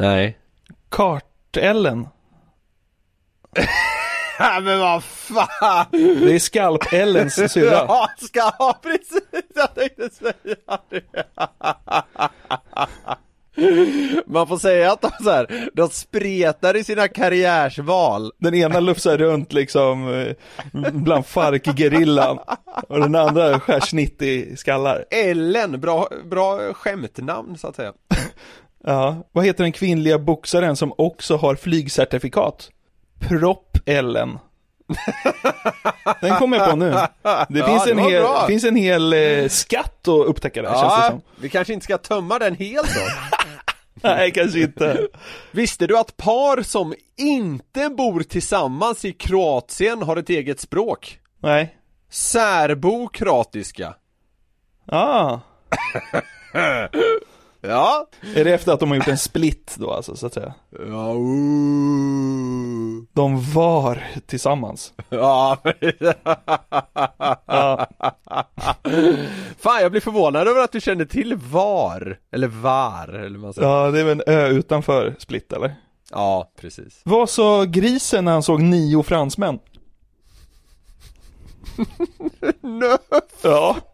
Nej. Kart-Ellen. Ja, men vad fan! Det är Skalp-Ellens syrra. Ja, ska precis, jag tänkte säga det. Man får säga att de så här, de spretar i sina karriärsval. Den ena lufsar runt liksom eh, bland Farc-gerillan och den andra skär snitt i skallar. Ellen, bra, bra skämtnamn så att säga. Ja, vad heter den kvinnliga boxaren som också har flygcertifikat? Propp-Ellen. Den kommer jag på nu. Det Ja, finns, en hel, finns en hel eh, skatt att upptäcka där känns det Ja, som. vi kanske inte ska tömma den helt då. Nej, kanske inte. Visste du att par som inte bor tillsammans i Kroatien har ett eget språk? Nej. Särbo-kroatiska. Ah, Ja. är det efter att de har gjort en split då alltså, så att säga? Ja, ooh. De var tillsammans. ja. Ja. Fan, jag blir förvånad över att du känner till VAR. Eller VAR, eller vad man säger. ja, det är väl en ö utanför split eller? Ja, precis. Vad sa grisen när han såg nio fransmän? Nö. Ja.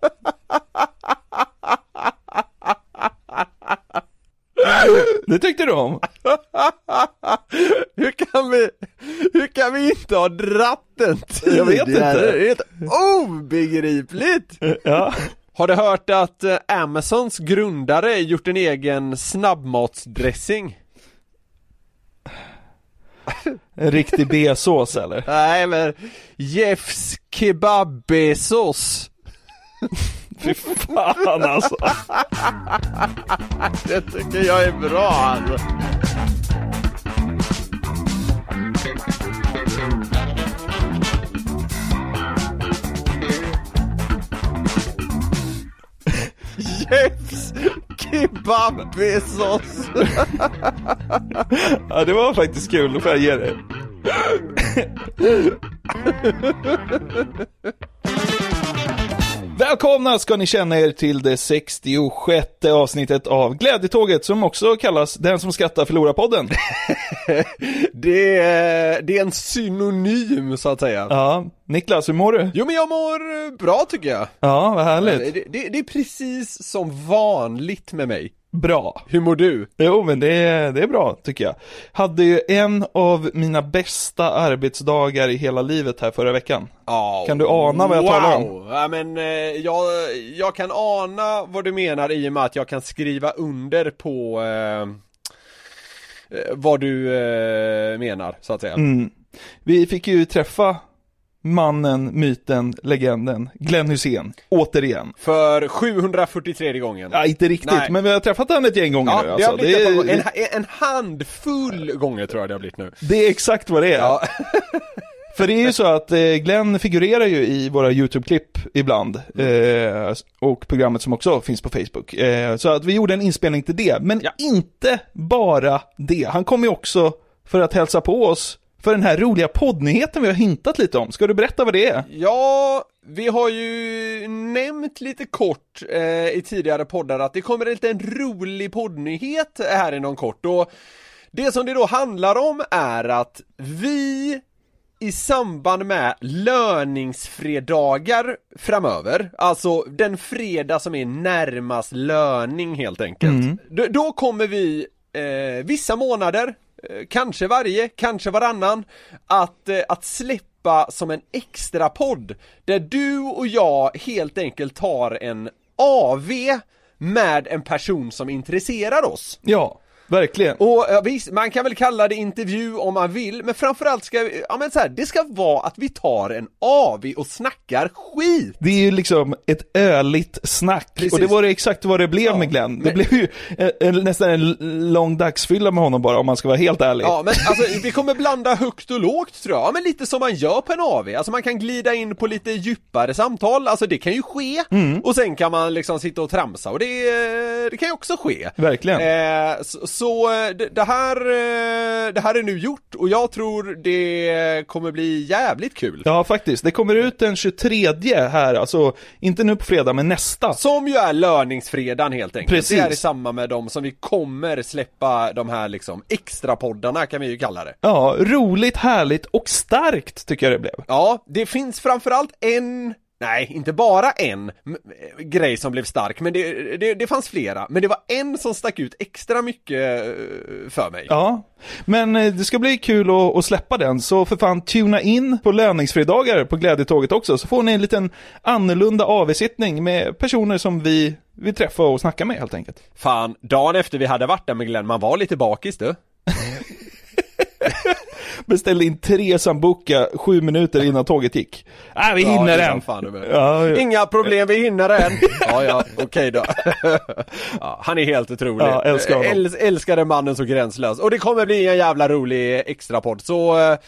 Det tyckte du om? Hur kan vi, hur kan vi inte ha dratt den Jag vet tidigare? inte. Det är helt obegripligt! Ja. Har du hört att eh, Amazons grundare gjort en egen snabbmatsdressing? En riktig B-sås eller? Nej men, Jeffs kebab Bezos Fy fan alltså. Det tycker jag är bra alltså. Jeffs kebab Bezos Ja, det var faktiskt kul, då får jag ge dig. Välkomna ska ni känna er till det 66 avsnittet av Glädjetåget som också kallas Den som skrattar förlorar podden. det är, det är en synonym så att säga Ja, Niklas, hur mår du? Jo men jag mår eh, bra tycker jag Ja, vad härligt. det, det, det är precis som vanligt med mig Bra. Hur mår du? Jo, men det är, det är bra tycker jag. Hade ju en av mina bästa arbetsdagar i hela livet här förra veckan. Ja, Kan du ana vad jag wow. talar om? Ja men eh, jag, jag kan ana vad du menar i och med att jag kan skriva under på eh, eh, vad du eh, menar så att säga Mm. Vi fick ju träffa mannen, myten, legenden, Glenn Hussein, återigen. För 743 gången Ja, inte riktigt, Nej. men vi har träffat honom ett gäng gånger Ja, nu det alltså. har blivit det, är, en, en handfull gånger tror jag det har blivit nu det är exakt vad det är. Ja, För det är ju så att eh, Glenn figurerar ju i våra YouTube-klipp ibland. Eh, och programmet som också finns på Facebook. Eh, så att vi gjorde en inspelning till det. Men Ja. inte bara det. Han kom ju också för att hälsa på oss för den här roliga poddnyheten vi har hintat lite om. Ska du berätta vad det är? Ja, vi har ju nämnt lite kort eh, i tidigare poddar att det kommer en liten rolig poddnyhet här inom kort och det som det då handlar om är att vi i samband med löningsfredagar framöver, alltså den fredag som är närmast löning helt enkelt, då, då kommer vi eh, vissa månader, Eh, kanske varje, kanske varannan, att, eh, att släppa som en extra podd där du och jag helt enkelt tar en AV med en person som intresserar oss. Ja, verkligen. Och ja, visst, man kan väl kalla det intervju om man vill, men framförallt ska vi, ja men så här, det ska vara att vi tar en AV och snackar skit! Det är ju liksom ett öligt snack. Precis. Och det var det exakt vad det blev Ja, med Glenn. Det men- blev ju en, en, nästan en lång dagsfylla med honom bara om man ska vara helt ärlig. Ja men alltså vi kommer blanda högt och lågt tror jag, ja, men lite som man gör på en AV, alltså man kan glida in på lite djupare samtal, alltså det kan ju ske, Mm. och sen kan man liksom sitta och tramsa och det, eh, det kan ju också ske. Verkligen. Eh, så så eh, det, här, eh, det här är nu gjort och jag tror det kommer bli jävligt kul. Ja, faktiskt. Det kommer ut den 23 här, alltså inte nu på fredag, men nästa. Som ju är löningsfredagen helt enkelt. Precis. Det är i samma med dem som vi kommer släppa de här liksom extra poddarna kan vi ju kalla det. Ja, roligt, härligt och starkt tycker jag det blev. Ja, det finns framförallt en Nej, inte bara en m- grej som blev stark, men det, det, det fanns flera. Men det var en som stack ut extra mycket eh, för mig. Ja, men eh, det ska bli kul att, att släppa den, så för fan tuna in på löningsfredagar på Glädjetåget också, så får ni en liten annorlunda AV-sittning med personer som vi vill träffa och snacka med helt enkelt. Fan, dagen efter vi hade varit där med Glenn, man var lite bakis du. Beställde in tre sambuca sju minuter innan tåget gick. Äh, vi hinner ja, Fan, med. Ja, ja. Inga problem, vi hinner än. Ja, ja, okej då. Ja, han är helt otrolig. Ja, älskar honom. Äls älskar den mannen så gränslös. Och det kommer bli en jävla rolig extrapodd, så eh,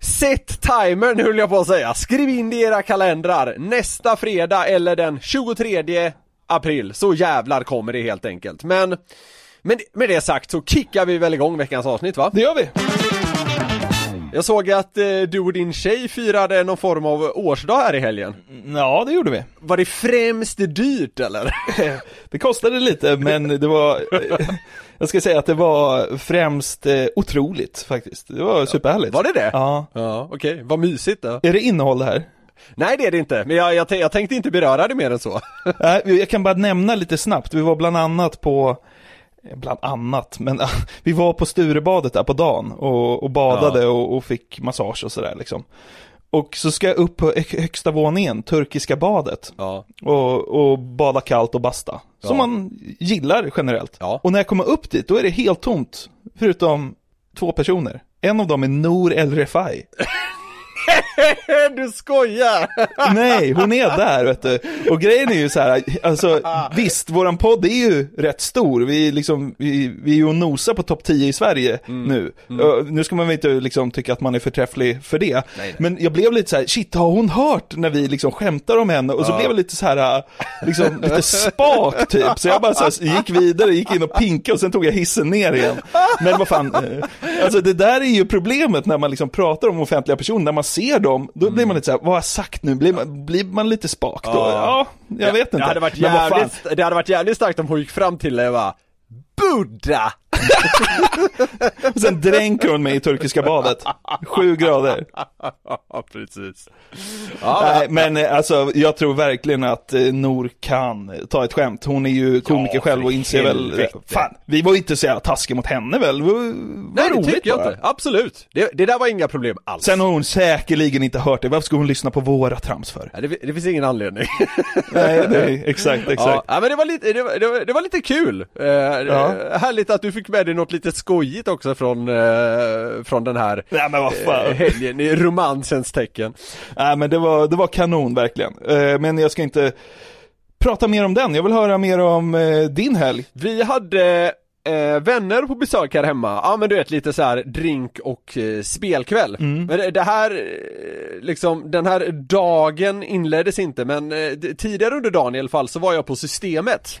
Sätt timern höll jag på att säga. Skriv in det i era kalendrar. Nästa fredag eller den 23 april. Så jävlar kommer det helt enkelt. Men men med det sagt så kickar vi väl igång veckans avsnitt va? Det gör vi! Jag såg att eh, du och din tjej firade någon form av årsdag här i helgen. Ja, det gjorde vi. Var det främst dyrt eller? Det kostade lite, men det var... Jag ska säga att det var främst eh, otroligt faktiskt. Det var superhärligt. Var det det? Ja. Ja, okej. Vad mysigt då. Är det innehåll det här? Nej det är det inte, men jag, jag, jag tänkte inte beröra det mer än så. Nej, jag kan bara nämna lite snabbt. Vi var bland annat på eh, Bland annat, men vi var på Sturebadet där på dagen och, och badade och, och fick massage och sådär liksom. Och så ska jag upp på hö- högsta våningen, turkiska badet. Ja. Och, och bada kallt och basta. Som Ja. man gillar generellt. Ja. Och när jag kommer upp dit, då är det helt tomt. Förutom två personer. En av dem är Nour El Refai. du skojar! Nej, hon är där vet du. Och grejen är ju så här, alltså visst, våran podd är ju rätt stor. Vi är liksom, vi, vi är ju och nosar på topp 10 i Sverige nu. Uh, nu ska man väl inte liksom tycka att man är förträfflig för det. nej. Men jag blev lite så här, shit har hon hört när vi liksom skämtar om henne? Och så blev jag lite så här, liksom lite spak typ. Så jag bara så här, gick vidare, gick in och pinkade och sen tog jag hissen ner igen. Men vad fan, uh, alltså det där är ju problemet när man liksom pratar om offentliga personer, när man ser dem, då blir man lite så här, vad har jag sagt nu? Blir man, blir man lite spak då? Ja, jag vet inte. Det hade, varit jävligt, det hade varit jävligt starkt om hon gick fram till dig och bara Buddha! Och sen dränker hon mig i turkiska badet. Sju grader. Ja, precis. Nej, men eh, alltså jag tror verkligen att eh, Nor kan ta ett skämt. Hon är ju komiker Ja, själv och inser väl, fan, vi var ju inte så jävla taskiga mot henne väl? Vad, Nej, det tycker jag bara. inte. Absolut. Det, det där var inga problem alls. Sen har hon säkerligen inte hört det, varför ska hon lyssna på våra trams för? Nej, det, det finns ingen anledning. Nej, nej, exakt, Ja, exakt. ja, men det var lite, det var, det var, det var lite kul. Eh, Ja. Härligt att du fick med dig något lite skojigt också från, eh, från den här Nej men vad fan. eh, helgen i romansens tecken. Nej men det var, det var kanon verkligen. Eh, Men jag ska inte prata mer om den, jag vill höra mer om eh, din helg. Vi hade eh, vänner på besök här hemma, ja men du vet lite så här drink och eh, spelkväll. Men det, här, eh, liksom den här dagen inleddes inte men eh, tidigare under dagen i alla fall så var jag på systemet.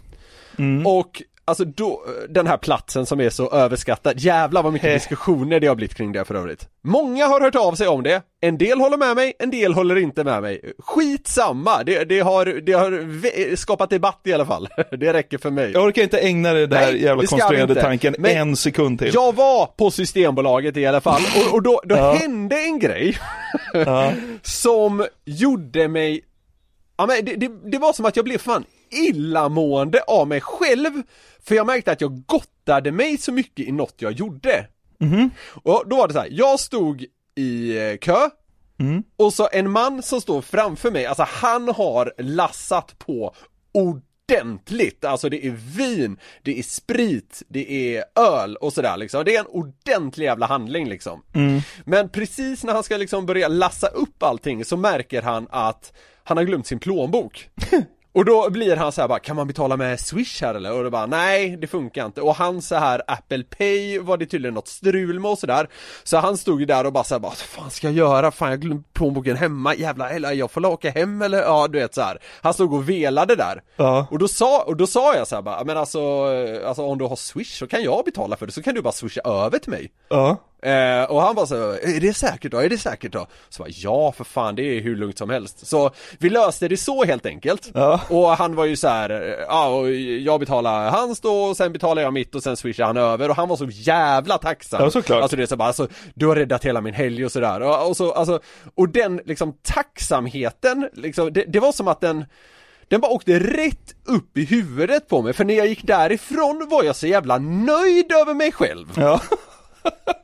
Och Alltså då, den här platsen som är så överskattad, jävlar vad mycket diskussioner det har blivit kring det för övrigt. Många har hört av sig om det, en del håller med mig, en del håller inte med mig. Skitsamma, det, det har, det har skapat debatt i alla fall. Det räcker för mig. Jag orkar inte ägna det där Nej, jävla konstruerade tanken Men en sekund till. Jag var på Systembolaget i alla fall, och, och då, då Ja. hände en grej Ja. som gjorde mig Ja men det, det, det var som att jag blev fan illamående av mig själv för jag märkte att jag gottade mig så mycket i något jag gjorde. Och då var det så här, jag stod i eh, kö och så en man som står framför mig, alltså han har lassat på ordentligt, alltså det är vin, det är sprit, det är öl och sådär liksom. Det är en ordentlig jävla handling liksom. Men precis när han ska liksom börja lassa upp allting så märker han att han har glömt sin plånbok. Och då blir han så här bara, kan man betala med swish här eller? Och då bara, nej det funkar inte. Och han så här Apple Pay var det tydligen något strul med och sådär. Så han stod ju där och bara så här, bara, vad fan ska jag göra? Fan jag glömde plånboken hemma, jävla eller jag får åka hem eller? Ja du vet så här. Han stod och velade där. Ja. Och då sa, och då sa jag så här bara, men alltså, eh, alltså om du har swish så kan jag betala för det, så kan du bara swisha över till mig. Ja. Eh, och han bara så, är det säkert då? Är det säkert då? Så bara, ja för fan det är hur lugnt som helst. Så vi löste det så helt enkelt. Ja. Och han var ju så här, eh, ja och jag betalade hans då och sen betalade jag mitt och sen swishade han över och han var så jävla tacksam. Ja, såklart. Alltså det är så bara, alltså, du har räddat hela min helg och sådär. Och, och så, alltså, och den liksom tacksamheten, liksom, det, det var som att den den bara åkte rätt upp i huvudet på mig, för när jag gick därifrån var jag så jävla nöjd över mig själv. Ja.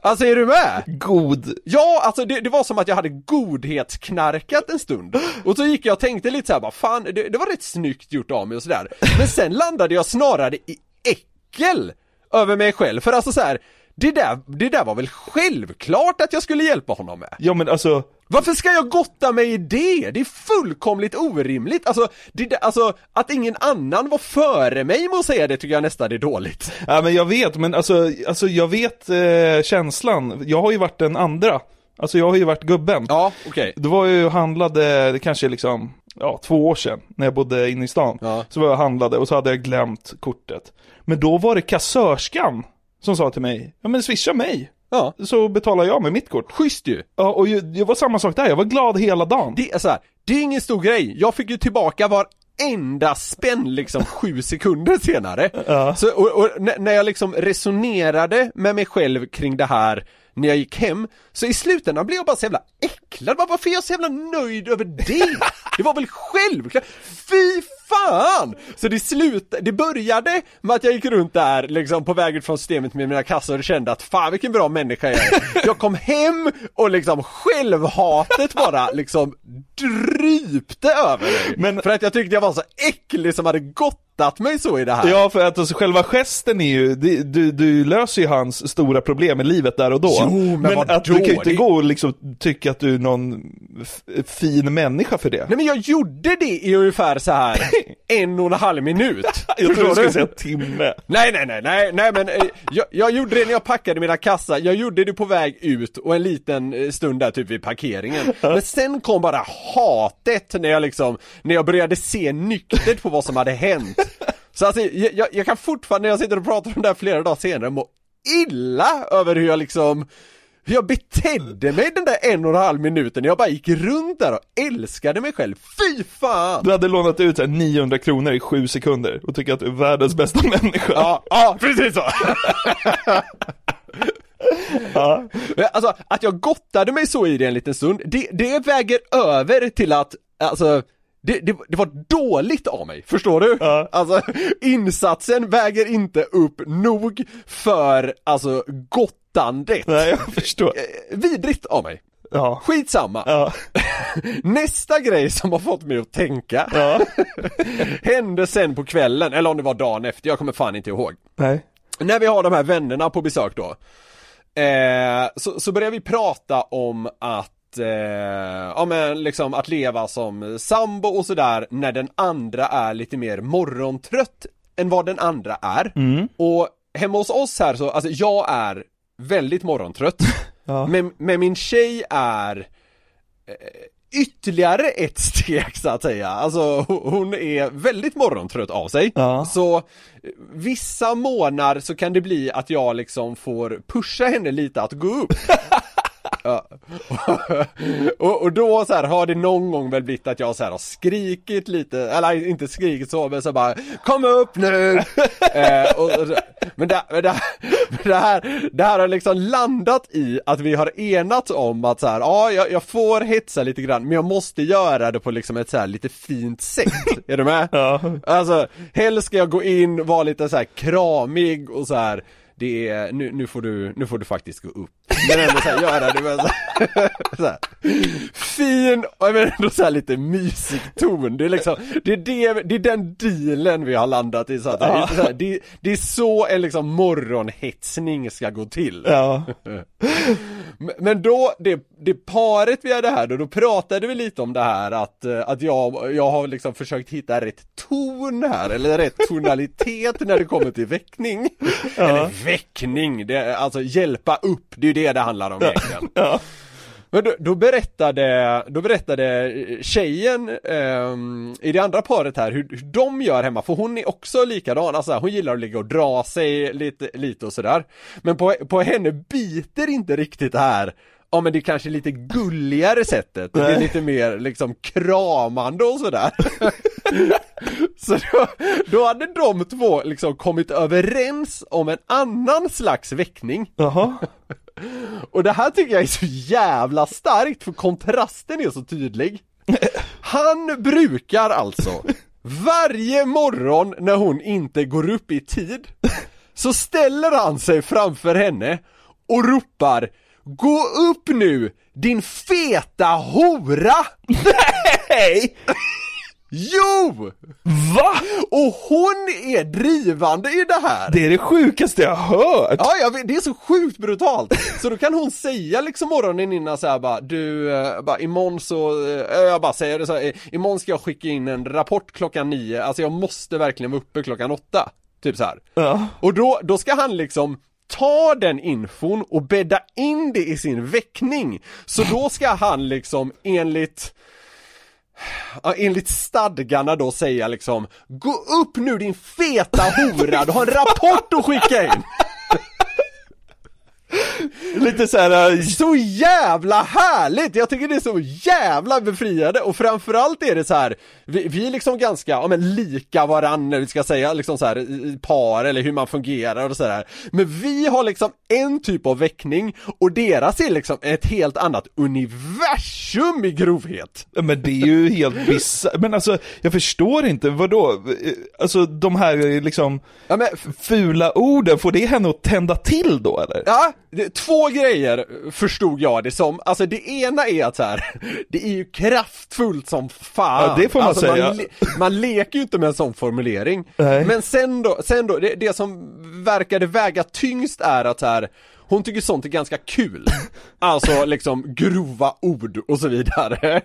Alltså är du med? God. Ja, alltså det, det var som att jag hade godhetsknarkat en stund Och så gick jag och tänkte lite så här, bara, fan det, det var rätt snyggt gjort av mig och sådär Men sen landade jag snarare i äckel över mig själv, för alltså så här, det där, det där var väl självklart att jag skulle hjälpa honom med? Ja men alltså, Varför ska jag gotta mig i det? Det är fullkomligt orimligt, alltså, det, alltså att ingen annan var före mig med att säga det tycker jag nästan är dåligt ja men jag vet, men alltså, alltså jag vet eh, känslan. Jag har ju varit den andra. Alltså jag har ju varit gubben. Ja, okej Det var ju handlade, det kanske liksom, ja två år sedan, när jag bodde inne i stan. Ja. Så var jag handlade och så hade jag glömt kortet. Men då var det kassörskan som sa till mig, ja men swisha mig. Ja, Så betalar jag med mitt kort. schysst ju! Ja, och det var samma sak där, jag var glad hela dagen. Det är så här, det är ingen stor grej, jag fick ju tillbaka varenda spänn liksom sju sekunder senare. Så, och, och när jag liksom resonerade med mig själv kring det här när jag gick hem, så i slutändan blev jag bara så jävla äcklad, varför är jag så jävla nöjd över det? Det var väl självklart, fy fan! Så det slutade, det började med att jag gick runt där liksom på väg ut från systemet med mina kassor och kände att fan vilken bra människa jag är. Jag kom hem och liksom självhatet bara liksom drypte över mig. Men- För att jag tyckte jag var så äcklig som hade gottat mig så i det här. Ja, för att alltså, själva gesten är ju, det, du, du löser ju hans stora problem i livet där och då. Jo, men vadå? att du kan ju inte Det- gå och liksom tycka att du är någon fin människa för det. Nej men jag gjorde det i ungefär så här en och en halv minut. jag trodde du skulle säga timme. Nej nej nej nej nej men eh, jag, jag gjorde det när jag packade mina kassar, jag gjorde det på väg ut och en liten eh, stund där typ vid parkeringen Men sen kom bara hatet när jag liksom, när jag började se nyktert på vad som hade hänt Så alltså jag, jag, kan fortfarande när jag sitter och pratar om det här flera dagar senare må illa över hur jag liksom jag betedde mig den där en och en halv minuten, jag bara gick runt där och älskade mig själv, fy fan! Du hade lånat ut så här 900 kronor i sju sekunder och tycker att du är världens bästa människa. Ja, ja precis så! Ja. Alltså att jag gottade mig så i det en liten stund, det, det väger över till att, alltså det, det, det var dåligt av mig, förstår du? Ja. Alltså insatsen väger inte upp nog för, alltså gottandet. Nej, jag förstår. Eh, Vidrigt av mig. Ja. Skitsamma. Ja. Nästa grej som har fått mig att tänka Ja. hände sen på kvällen, eller om det var dagen efter, jag kommer fan inte ihåg. Nej. När vi har de här vännerna på besök då eh, så, så börjar vi prata om att eh, ja men liksom att leva som sambo och sådär när den andra är lite mer morgontrött än vad den andra är. Och hemma hos oss här så, alltså jag är väldigt morgontrött Ja. men, men min tjej är eh, ytterligare ett steg så att säga. Alltså ho- hon är väldigt morgontrött av sig. Ja. Så eh, vissa månader så kan det bli att jag liksom får pusha henne lite att gå upp. Ja. och, och då så här har det någon gång väl blivit att jag så här har skrikit lite, eller inte skrikit så men så bara Kom upp nu! eh, och, och, men, där, men där, det här, det här har liksom landat i att vi har enats om att så här, ja jag, jag får hetsa lite grann men jag måste göra det på liksom ett så här lite fint sätt, är du med? Ja. Alltså, helst ska jag gå in, vara lite så här kramig och så här. Det är, nu, nu får du, nu får du faktiskt gå upp. Men ändå så här, göra det med så här, så här, fin, och men ändå så här lite mysig ton. Det är liksom, det är det, det är den dealen vi har landat i så att det, är så här, det, det är så en liksom morgonhetsning ska gå till. Ja. Men- då, det, det paret vi hade här då, då pratade vi lite om det här att, eh, att jag, jag har liksom försökt hitta rätt ton här, eller rätt tonalitet när det kommer till väckning. Eller väckning, det, alltså hjälpa upp, det är ju det det handlar om egentligen. Ja. Men då, då berättade, då berättade tjejen ehm, i det andra paret här hur, hur de gör hemma, för hon är också likadan, alltså hon gillar att ligga och dra sig lite, lite och sådär. Men på, på henne biter inte riktigt det här Ja men det är kanske lite gulligare sättet, det är lite mer liksom kramande och sådär. Så då, då hade de två liksom kommit överens om en annan slags väckning. Jaha. Och det här tycker jag är så jävla starkt för kontrasten är så tydlig. Han brukar alltså varje morgon när hon inte går upp i tid så ställer han sig framför henne och ropar Gå upp nu din feta hora! Nej! Jo! Va? Och hon är drivande i det här! Det är det sjukaste jag hört. Ja, jag vet, det är så sjukt brutalt! Så då kan hon säga liksom morgonen innan så här bara Du, eh, bara imorgon så, eh, jag bara säger det så här, eh, imorgon ska jag skicka in en rapport klockan nio, alltså jag måste verkligen vara uppe klockan åtta Typ så här. Ja. Och då, då ska han liksom ta den infon och bädda in det i sin väckning. Så då ska han liksom enligt enligt stadgarna då säga liksom Gå upp nu din feta hora, du har en rapport att skicka in! Lite så här. äh, Så jävla härligt! Jag tycker det är så jävla befriande och framförallt är det så här Vi, vi är liksom ganska, ja men lika varandra, vi ska säga liksom så här par eller hur man fungerar och sådär Men vi har liksom en typ av väckning och deras är liksom ett helt annat universum i grovhet Men det är ju helt bisarrt. Men alltså, jag förstår inte, vadå? Alltså de här liksom Ja men fula orden, får det henne att tända till då eller? Ja, det, två grejer förstod jag det som. Alltså det ena är att så här, det är ju kraftfullt som fan. Ja, det får man alltså, säga. Man, le, man leker ju inte med en sån formulering. Nej. Men sen då, sen då det, det som verkade väga tyngst är att så här, hon tycker sånt är ganska kul. Alltså liksom grova ord och så vidare.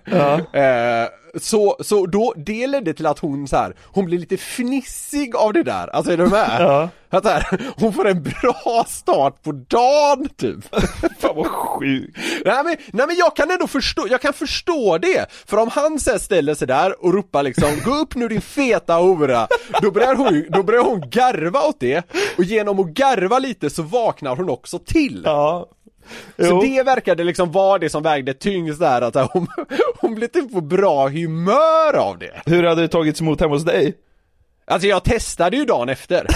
Eh, så, så då, det ledde till att hon så här, hon blir lite fnissig av det där, alltså är du med? Ja. Att här, hon får en bra start på dagen typ. Fan vad sjukt. Nej men, nej men jag kan ändå förstå, jag kan förstå det! För om han sen ställer sig där och ropar liksom 'Gå upp nu din feta hora' Då börjar hon, då börjar hon garva åt det Och genom att garva lite så vaknar hon också till Ja. Så det verkade liksom vara det som vägde tyngst där att hon, hon blev typ på bra humör av det. Hur hade det tagits emot hemma hos dig? Alltså jag testade ju dagen efter.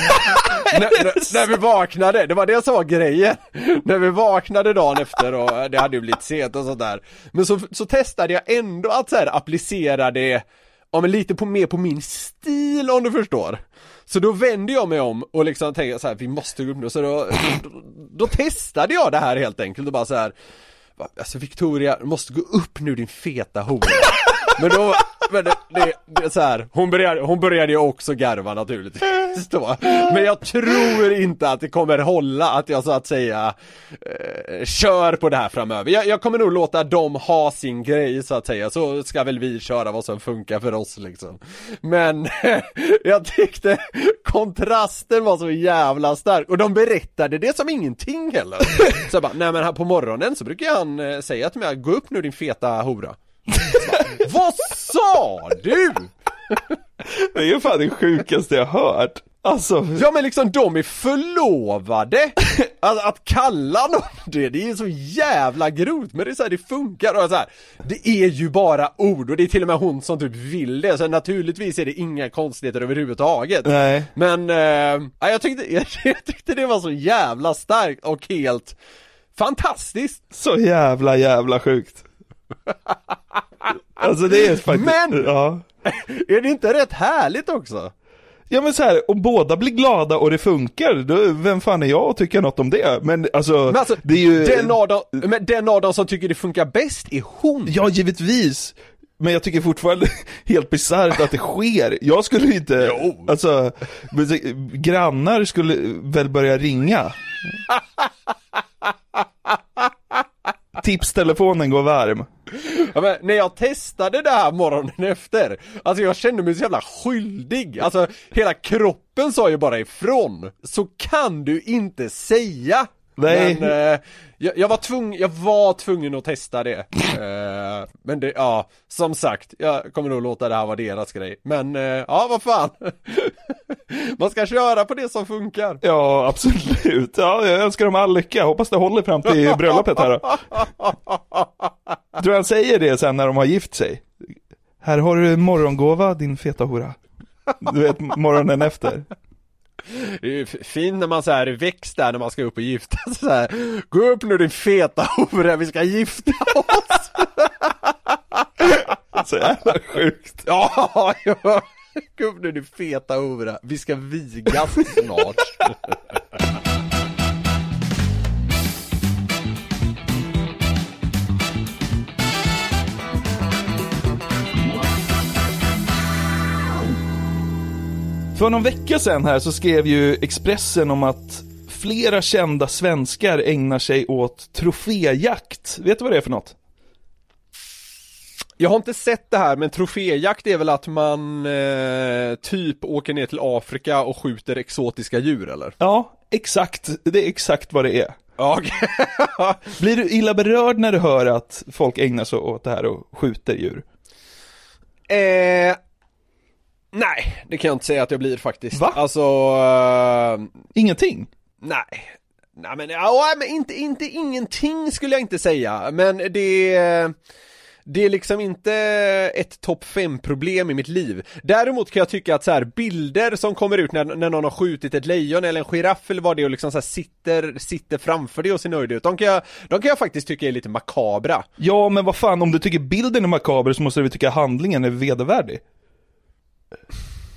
När, när, när vi vaknade, det var det som var grejen. När vi vaknade dagen efter och det hade ju blivit sent och sådär Men så, så testade jag ändå att så här applicera det Ja men lite på, mer på min stil om du förstår Så då vände jag mig om och liksom tänkte så här, vi måste gå upp nu Så då, då, då testade jag det här helt enkelt och bara så här. "Va, Alltså Victoria, du måste gå upp nu din feta hora Men då, men det, det, det är så här, hon började, hon började ju också garva naturligtvis då. Men jag tror inte att det kommer hålla att jag så att säga eh, kör på det här framöver. Jag, jag kommer nog låta dem ha sin grej så att säga, så ska väl vi köra vad som funkar för oss liksom. Men jag tyckte kontrasten var så jävla stark och de berättade det som ingenting heller. Så jag bara, nej men här på morgonen så brukar han eh, säga till mig, gå upp nu din feta hora. Vad sa du? Det är ju fan det sjukaste jag hört. Alltså, Ja men liksom de är förlovade! Att, att kalla någon det, det är så jävla grovt men det är så här, det funkar och så här, Det är ju bara ord och det är till och med hon som typ vill det så naturligtvis är det inga konstigheter överhuvudtaget nej. Men, eh, ja, jag, tyckte, jag, jag tyckte det var så jävla starkt och helt fantastiskt Så jävla jävla sjukt. Alltså det är faktiskt, Men! ja. Är det inte rätt härligt också? Ja men så här, om båda blir glada och det funkar, då, vem fan är jag att tycka något om det? Men alltså, Men alltså, det är ju... den, av dem, men den av dem som tycker det funkar bäst är hon! Ja, givetvis. Men jag tycker fortfarande helt bisarrt att det sker. Jag skulle inte, Jo. alltså, grannar skulle väl börja ringa. Tipstelefonen går varm. Ja, men när jag testade det här morgonen efter, alltså jag kände mig så jävla skyldig, alltså hela kroppen sa ju bara ifrån. Så kan du inte säga! Nej. Men eh, jag, jag var tvungen, jag var tvungen att testa det. Eh, men det, ja, som sagt, jag kommer nog låta det här vara deras grej. Men eh, ja, vad fan. Man ska köra på det som funkar. Ja, absolut. Ja, jag önskar dem all lycka. Hoppas det håller fram till bröllopet här då. Tror han säger det sen när de har gift sig? Här har du en morgongåva, din feta hora. Du vet, morgonen efter. Det är ju fint när man så här är växt där när man ska upp och gifta sig så här. Gå upp nu din feta hora, vi ska gifta oss! Så jävla sjukt. Ja, ja. Kom nu din feta hora, vi ska vigas snart. För någon vecka sedan här så skrev ju Expressen om att flera kända svenskar ägnar sig åt troféjakt. Vet du vad det är för något? Jag har inte sett det här men troféjakt är väl att man eh, typ åker ner till Afrika och skjuter exotiska djur eller? Ja, exakt. Det är exakt vad det är. Okej. Blir du illa berörd när du hör att folk ägnar sig åt det här och skjuter djur? eh, nej, det kan jag inte säga att jag blir faktiskt. Va? Alltså, eh, Ingenting? Nej, nej men, ja, men inte, inte ingenting skulle jag inte säga, men det det är liksom inte ett topp 5 problem i mitt liv. Däremot kan jag tycka att så här bilder som kommer ut när, när någon har skjutit ett lejon eller en giraff eller vad det är och liksom så här sitter, sitter framför det och ser nöjd ut. De kan, jag, de kan jag faktiskt tycka är lite makabra. Ja, men vad fan, om du tycker bilden är makaber så måste du väl tycka handlingen är vedervärdig?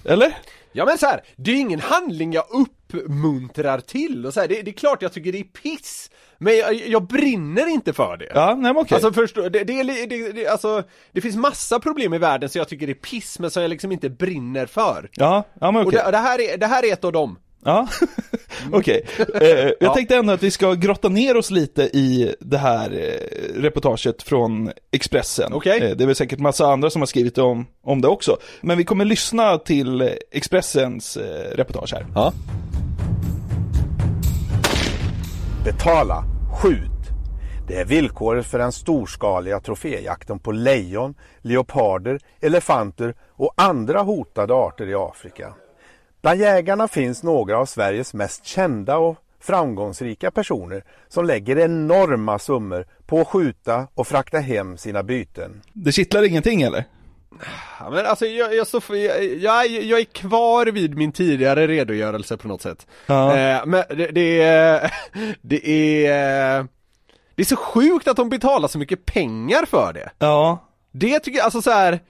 Eller? Ja men så här, det är ju ingen handling jag uppmuntrar till och så här, det, det är klart jag tycker det är piss Men jag, jag brinner inte för det Ja, nej men okej. Alltså förstå, det, det, det, det, alltså, det finns massa problem i världen som jag tycker är piss men som jag liksom inte brinner för Ja, ja men Och okej. det, det, här är, det här är ett av dem Ja, okej. Eh, jag Ja. tänkte ändå att vi ska grotta ner oss lite i det här eh, reportaget från Expressen. Okej. Eh, det är väl säkert massa andra som har skrivit om, om det också. Men vi kommer lyssna till Expressens eh, reportage här. Ja Betala, skjut. Det är villkoret för den storskaliga troféjakten på lejon, leoparder, elefanter och andra hotade arter i Afrika. Bland jägarna finns några av Sveriges mest kända och framgångsrika personer som lägger enorma summor på att skjuta och frakta hem sina byten. Det kittlar ingenting eller? Ja, men alltså jag, jag, så, jag, jag, jag är kvar vid min tidigare redogörelse på något sätt. Ja. Eh, men det, det är, det är, det är så sjukt att de betalar så mycket pengar för det. Ja, Det tycker jag, alltså så här.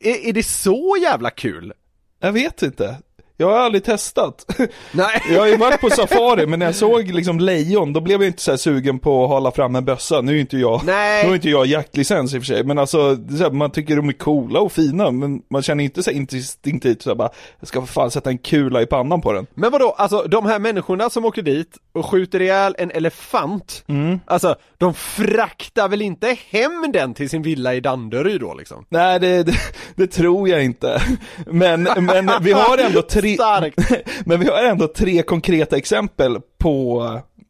Är, är det så jävla kul? Jag vet inte. Jag har aldrig testat. Nej. Jag har ju varit på safari, men när jag såg liksom lejon, då blev jag inte så sugen på att hålla fram en bössa. Nu är inte jag, Nej. nu har inte jag jaktlicens i och för sig, men alltså, är här, man tycker de är coola och fina, men man känner inte så instinktivt så här, bara, jag ska för fan sätta en kula i pannan på den. Men vadå, alltså de här människorna som åker dit och skjuter ihjäl en elefant, alltså de fraktar väl inte hem den till sin villa i Danderyd då liksom? Nej, det, det, det tror jag inte. Men, men vi har ändå tre, men vi har ändå tre konkreta exempel på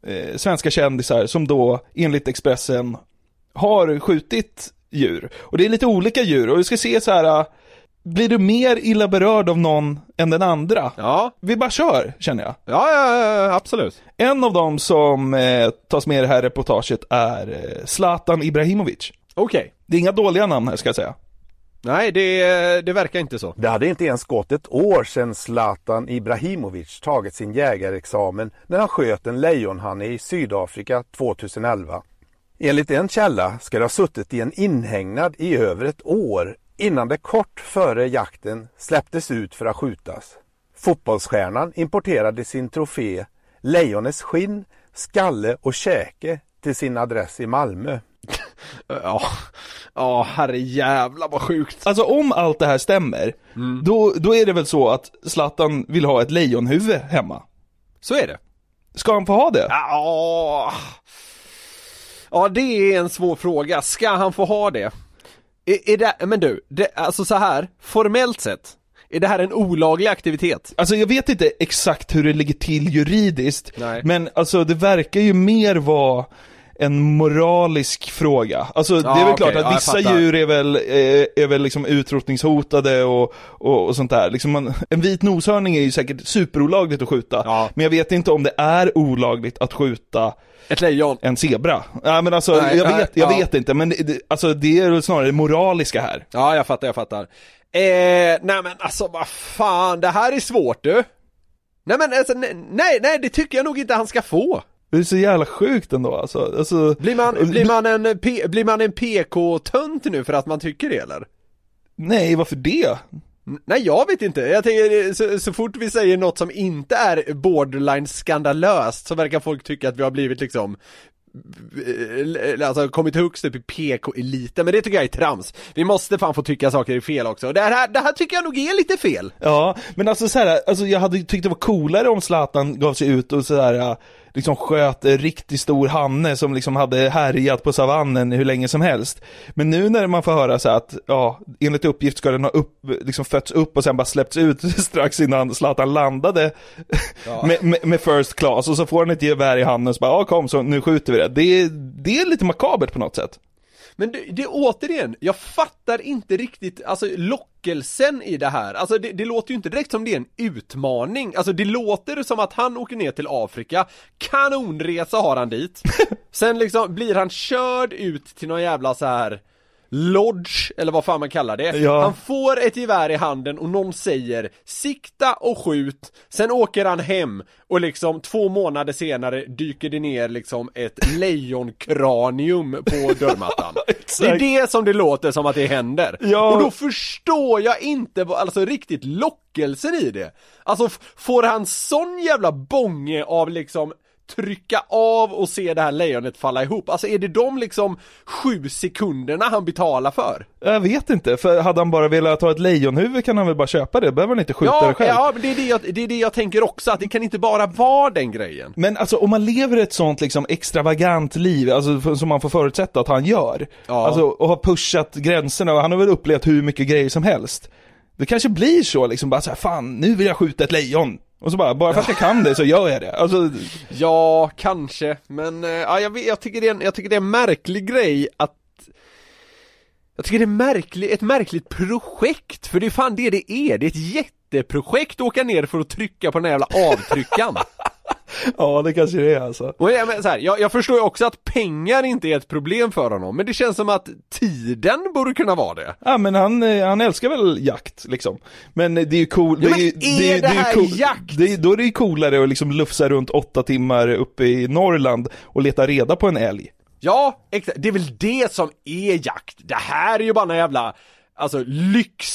eh, svenska kändisar som då enligt Expressen har skjutit djur. Och det är lite olika djur och vi ska se så här, blir du mer illa berörd av någon än den andra? Ja, Vi bara kör, känner jag. ja, ja, ja absolut. En av dem som eh, tas med i det här reportaget är eh, Zlatan Ibrahimovic. Okej. Det är inga dåliga namn här ska jag säga. Nej, det, det verkar inte så. Det hade inte ens gått ett år sedan Zlatan Ibrahimovic tagit sin jägarexamen när han sköt en lejonhanne i Sydafrika 2011. Enligt en källa ska det ha suttit i en inhägnad i över ett år innan det kort före jakten släpptes ut för att skjutas. Fotbollsstjärnan importerade sin trofé, lejonets skinn, skalle och käke till sin adress i Malmö. Ja, ja herre jävla vad sjukt. Alltså om allt det här stämmer, då, då är det väl så att Zlatan vill ha ett lejonhuvud hemma. Så är det. Ska han få ha det? Ja, ja det är en svår fråga. Ska han få ha det? Är, är det, men du, det, alltså så här, formellt sett, är det här en olaglig aktivitet? Alltså jag vet inte exakt hur det ligger till juridiskt, Nej. men alltså det verkar ju mer vara en moralisk fråga. Alltså det är väl okej, klart ja, att jag vissa djur är väl, eh, är väl liksom utrotningshotade och, och, och sånt där. Liksom man, en vit noshörning är ju säkert superolagligt att skjuta, Ja. men jag vet inte om det är olagligt att skjuta Ett lejon? en zebra. Ja men alltså, Nej, jag, nej, vet, jag ja. vet inte, men det, alltså det är väl snarare det moraliska här. Ja, jag fattar, jag fattar. Eh, nej men alltså vad fan, det här är svårt du. Nej men alltså, nej, nej, nej, det tycker jag nog inte han ska få. Det är så jävla sjukt ändå alltså. alltså Blir man, blir man en, blir man en PK-tönt nu för att man tycker det eller? Nej, varför det? Nej jag vet inte, jag tänker så, så fort vi säger något som inte är borderline skandalöst så verkar folk tycka att vi har blivit liksom eh, Alltså kommit högst upp i PK-eliten, men det tycker jag är trams. Vi måste fan få tycka saker är fel också. Det här, det här tycker jag nog är lite fel. Ja, men alltså så här, alltså jag hade tyckt det var coolare om Zlatan gav sig ut och sådär liksom sköt en riktigt stor hanne som liksom hade härjat på savannen hur länge som helst. Men nu när man får höra så att, ja, enligt uppgift ska den ha upp, liksom fötts upp och sen bara släppts ut strax innan Zlatan landade med, med, med first class och så får han ett gevär i handen och så bara, ja kom så nu skjuter vi det. Det, det är lite makabert på något sätt. Men det, det återigen, jag fattar inte riktigt, alltså lockelsen i det här, alltså det, det låter ju inte direkt som det är en utmaning, alltså det låter som att han åker ner till Afrika, kanonresa har han dit, sen liksom blir han körd ut till någon jävla så här Lodge, eller vad fan man kallar det. Ja. Han får ett gevär i handen och någon säger sikta och skjut, sen åker han hem och liksom två månader senare dyker det ner liksom ett lejonkranium på dörrmattan. det är det som det låter som att det händer. Ja. Och då förstår jag inte vad- alltså riktigt lockelsen i det. Alltså får han sån jävla bånge av liksom trycka av och se det här lejonet falla ihop. Alltså är det de liksom sju sekunderna han betalar för? Jag vet inte, för hade han bara velat ha ett lejonhuvud kan han väl bara köpa det, behöver han inte skjuta Ja, det själv. ja men det är det, jag, det är det jag tänker också, att det kan inte bara vara den grejen. Men alltså om man lever ett sånt liksom extravagant liv, alltså som man får förutsätta att han gör. Ja. Alltså och har pushat gränserna och han har väl upplevt hur mycket grejer som helst. Det kanske blir så liksom bara så här, fan nu vill jag skjuta ett lejon. Och så bara, bara för att jag kan det så gör jag det. Alltså, Ja, kanske, men eh, ja, jag, jag, tycker det är en, jag tycker det är en märklig grej att Jag tycker det är märklig, ett märkligt projekt, för det är fan det det är, det är ett jätteprojekt att åka ner för att trycka på den här jävla avtryckaren ja det kanske det är alltså. Och jag, men, så här, jag, jag förstår ju också att pengar inte är ett problem för honom, men det känns som att tiden borde kunna vara det Ja men han, eh, han älskar väl jakt liksom. Men det är ju cool, Ja, det är, men det, är är- det är ju här cool, jakt? Det är, då är det ju coolare att liksom lufsa runt åtta timmar uppe i Norrland och leta reda på en älg. Ja, exakt, det är väl det som är jakt, det här är ju bara en jävla, alltså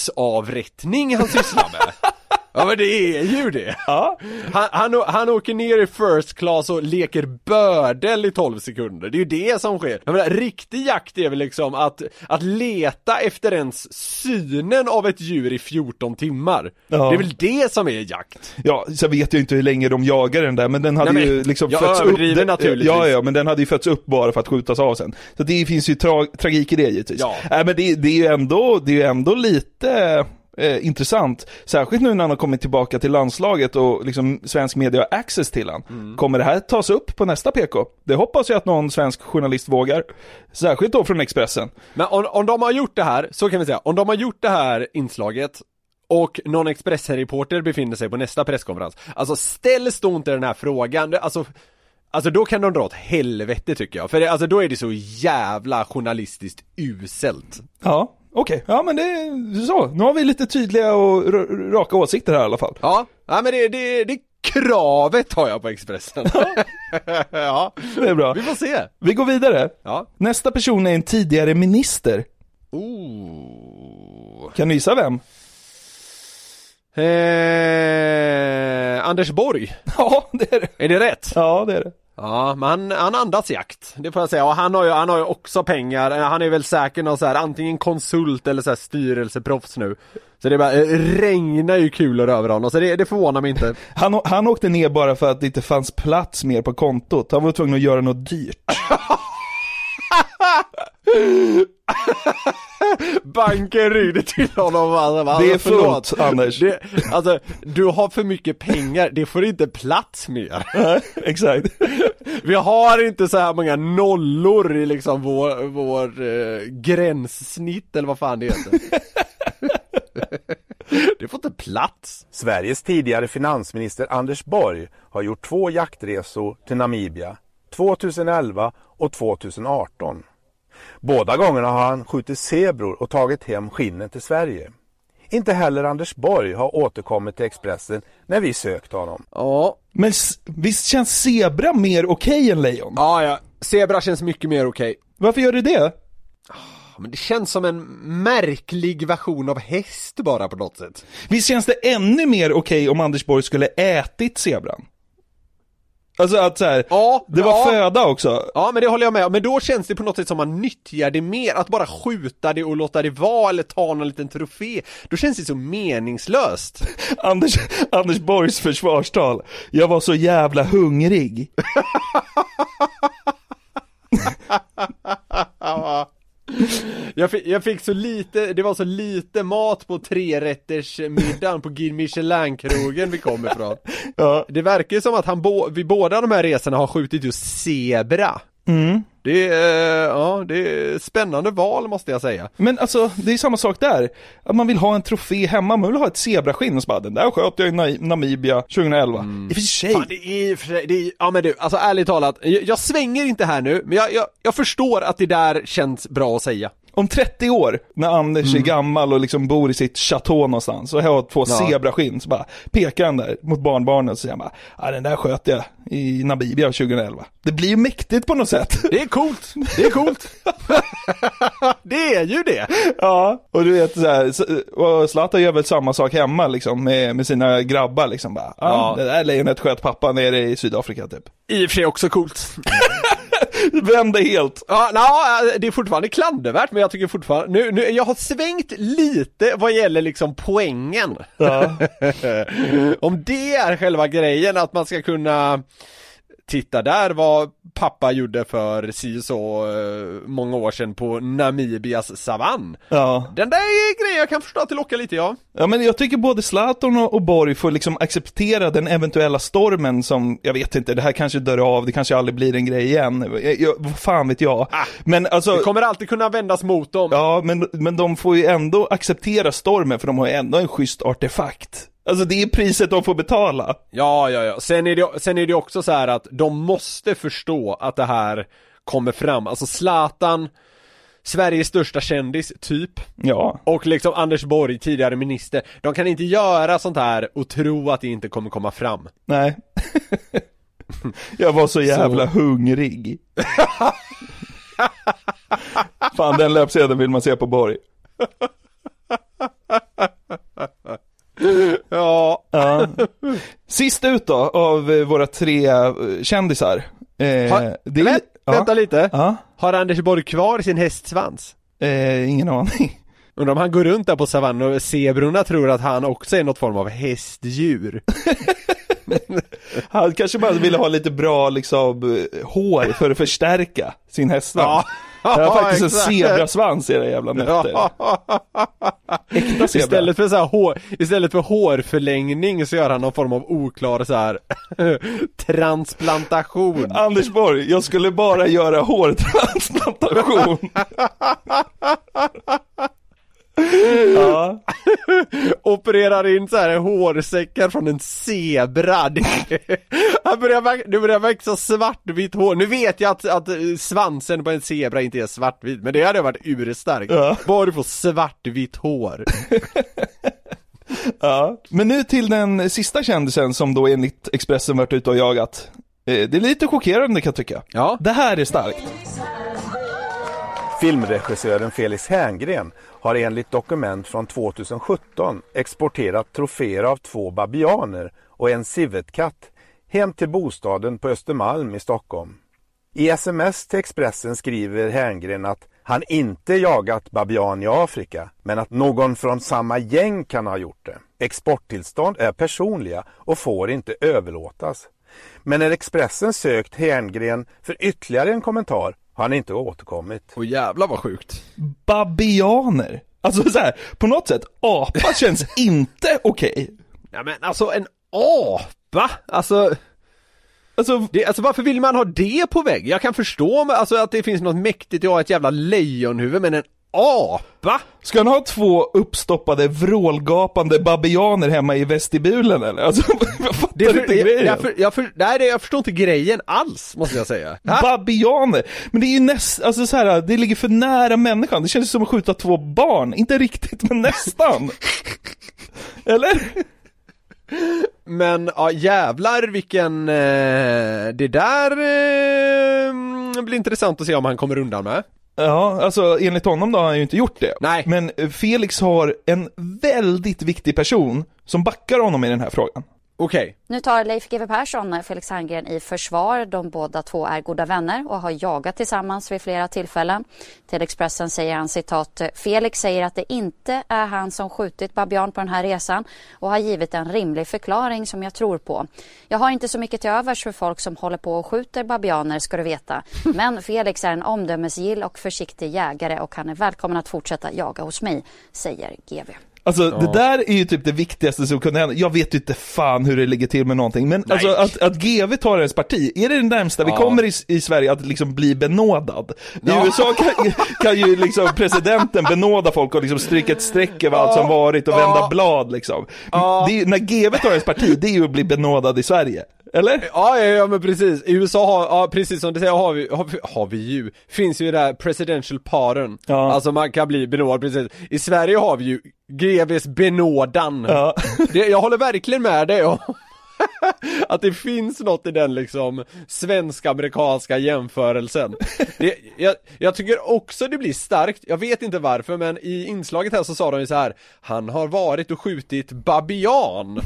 lyxavrättning han sysslar med Ja men det är ju det! Ja. Han, han, han åker ner i first class och leker bördel i 12 sekunder, det är ju det som sker. Jag menar, riktig jakt är väl liksom att, att leta efter ens synen av ett djur i 14 timmar. Ja. Det är väl det som är jakt. Ja, så vet jag inte hur länge de jagar den där, men den hade Nej, men ju liksom jag fötts upp. den- naturligtvis. Ja, ja, men den hade ju fötts upp bara för att skjutas av sen. Så det finns ju tra tragik i det givetvis. Ja. Nej, men det, det är ju ändå, det är ju ändå lite, eh, intressant. Särskilt nu när han har kommit tillbaka till landslaget och liksom svensk media har access till han. Mm. Kommer det här tas upp på nästa PK? Det hoppas jag att någon svensk journalist vågar. Särskilt då från Expressen. Men om, om de har gjort det här, så kan vi säga, om de har gjort det här inslaget och någon Expressen-reporter befinner sig på nästa presskonferens, alltså ställs då inte den här frågan, alltså Alltså då kan de dra åt helvete tycker jag, för det, alltså då är det så jävla journalistiskt uselt. Ja, okej. Ja men det är så. Nu har vi lite tydliga och raka åsikter här i alla fall. Ja, ja men det, det, det kravet har jag på Expressen. ja, Det är bra. vi får se. Vi går vidare. Ja. Nästa person är en tidigare minister. Oh. Kan du gissa vem? Eh, Anders Borg, Ja, det är det. är det rätt? Ja, det är det. Ja, men han, han andas jakt, det får jag säga. Och han har ju, han har ju också pengar, han är väl säkert någon så här, antingen konsult eller så här styrelseproffs nu. Så det bara eh, regnar ju kulor över honom, så det, det förvånar mig inte. Han, han åkte ner bara för att det inte fanns plats mer på kontot. Han var tvungen att göra något dyrt. Banken ringde till honom alltså, bara, Det är alltså, förlåt. fullt, Anders. Det, alltså, du har för mycket pengar, det får inte plats mer. Nej, Exakt. Vi har inte så här många nollor i liksom vår, vår eh, gränssnitt eller vad fan det heter. det får inte plats. Sveriges tidigare finansminister Anders Borg har gjort två jaktresor till Namibia 2011 och 2018. Båda gångerna har han skjutit zebror och tagit hem skinnen till Sverige. Inte heller Anders Borg har återkommit till Expressen när vi sökt honom. Ja, Men visst känns zebra mer okej än lejon? ja, ja. Zebra känns mycket mer okej. Varför gör det det? Men det känns som en märklig version av häst bara på något sätt. Visst känns det ännu mer okej om Anders Borg skulle ätit zebran? Alltså att så här, Ja, det var ja. föda också. Ja men det håller jag med om, men då känns det på något sätt som man nyttjar det mer, att bara skjuta det och låta det vara eller ta någon liten trofé, då känns det så meningslöst. Anders, Anders Borgs försvarstal. Jag var så jävla hungrig. Jag fick, jag fick så lite, det var så lite mat på trerättersmiddagen på Guide Michelin-krogen vi kom ifrån. Ja. Det verkar ju som att han bo, vid båda de här resorna har skjutit just zebra. Det är, ja, det är spännande val måste jag säga. Men alltså, det är samma sak där. Att man vill ha en trofé hemma, man vill ha ett zebraskinn och så bara, den där sköt jag i Na- Namibia 2011. I och för sig. Fan, det är i och för sig, det är, ja men du, alltså ärligt talat, jag, jag svänger inte här nu, men jag, jag, jag förstår att det där känns bra att säga. Om 30 år, när Anders är gammal och liksom bor i sitt chateau någonstans och har två Ja. zebraskinn, så bara pekar han där mot barnbarnen och säger bara, ja den där sköt jag i Namibia 2011. Det blir ju mäktigt på något sätt. Det är coolt, det är coolt. det är ju det. Ja, och du vet så här, och Zlatan gör väl samma sak hemma liksom med, med sina grabbar liksom bara, Ja. det där lejonet sköt pappa nere i Sydafrika typ. I och för sig också coolt. Vände helt. Ja, na, det är fortfarande klandervärt men jag tycker fortfarande, nu, nu, jag har svängt lite vad gäller liksom poängen. Ja. Om det är själva grejen, att man ska kunna Titta där vad pappa gjorde för si så eh, många år sedan på Namibias savann. ja. Den där är grejen jag kan förstå att det lockar lite ja. Ja men jag tycker både Zlatan och Borg får liksom acceptera den eventuella stormen som, jag vet inte, det här kanske dör av, det kanske aldrig blir en grej igen. Jag, jag, vad fan vet jag. Men alltså, Det kommer alltid kunna vändas mot dem. ja men, men de får ju ändå acceptera stormen för de har ju ändå en schysst artefakt. Alltså det är priset de får betala. Ja, ja, ja. Sen är, det, sen är det också så här att de måste förstå att det här kommer fram. Alltså Zlatan, Sveriges största kändis, typ. Ja. Och liksom Anders Borg, tidigare minister. De kan inte göra sånt här och tro att det inte kommer komma fram. Nej. jag var så jävla hungrig. Fan den löpsedeln vill man se på Borg. Ja. Ja. Sist ut då av eh, våra tre eh, kändisar. Eh, Har, det Vänt, ja. Vänta lite. Ja, Har Anders Borg kvar sin hästsvans? eh, ingen aning. Undrar om han går runt där på savannen och zebrorna tror att han också är något form av hästdjur. Han kanske bara ville ha lite bra liksom eh, hår för att förstärka sin hästsvans. Ja. Jag har faktiskt en zebrasvans era jävla nötter. Äkta zebra. Istället för så här hår, istället för hårförlängning så gör han någon form av oklar så här transplantation. Anders Borg, jag skulle bara göra hårtransplantation. ja, Opererar in så här hårsäckar från en zebra. Han börjar, det börjar växa svartvitt hår. Nu vet jag att, att svansen på en zebra inte är svartvit, men det hade varit urstarkt. Ja. Bara du får svartvitt hår. ja. Men nu till den sista kändisen som då enligt Expressen varit ute och jagat. Eh, Det är lite chockerande kan jag tycka. Ja. Det här är starkt. Filmregissören Felix Herngren har enligt dokument från 2017 exporterat troféer av två babianer och en civetkatt hem till bostaden på Östermalm i Stockholm. I sms till Expressen skriver Herngren att han inte jagat babian i Afrika, men att någon från samma gäng kan ha gjort det. Exporttillstånd är personliga och får inte överlåtas. Men när Expressen sökt Herngren för ytterligare en kommentar har han inte återkommit. Och jävlar vad sjukt. Babianer. Alltså så här, på något sätt, apa känns inte okej. Ja men alltså en apa! Alltså, Alltså, det, alltså varför vill man ha det på vägg? Jag kan förstå alltså, att det finns något mäktigt i att ha ett jävla lejonhuvud men en apa? ska han ha två uppstoppade vrålgapande babianer hemma i vestibulen eller? Alltså, jag fattar Det inte jag, grejen. jag, för, jag, för, nej, det, jag förstår inte grejen alls måste jag säga. Ha? Babianer! Men det är ju näst, alltså så här, det ligger för nära människan. Det känns som att skjuta två barn. Inte riktigt, men nästan. Eller? Men ja jävlar vilken, eh, det där eh, blir intressant att se om han kommer undan med. Ja, alltså enligt honom då har han ju inte gjort det. Nej. Men Felix har en väldigt viktig person som backar honom i den här frågan. Okej, Nu tar Leif GW Persson eh, Felix Herngren i försvar. De båda två är goda vänner och har jagat tillsammans vid flera tillfällen. Till Expressen säger han citat eh, Felix säger att det inte är han som skjutit Babian på den här resan och har givit en rimlig förklaring som jag tror på. Jag har inte så mycket till övers för folk som håller på och skjuter babianer ska du veta. Men Felix är en omdömesgill och försiktig jägare och han är välkommen att fortsätta jaga hos mig, säger GW. Alltså det där är ju typ det viktigaste som kunde hända. Jag vet ju inte fan hur det ligger till med någonting. Men alltså att, att GV tar ens parti, är det det närmsta vi Ja. kommer i, i Sverige att liksom bli benådad? I Ja. USA kan, kan ju liksom presidenten benåda folk och liksom stryka ett streck över allt som varit och vända Ja. blad liksom. Ja. Det är, när GV tar ens parti, det är ju att bli benådad i Sverige. Eller? Ja, ja, ja men precis. I USA har, ja precis som du säger har vi, har vi, har vi ju, finns ju det där presidential pardon. Ja. Alltså man kan bli benådad precis. I Sverige har vi ju GVs benådan. Ja. Det, jag håller verkligen med dig om att det finns något i den liksom svensk-amerikanska jämförelsen. Det, jag, jag tycker också det blir starkt, jag vet inte varför men i inslaget här så sa de ju så här Han har varit och skjutit babian.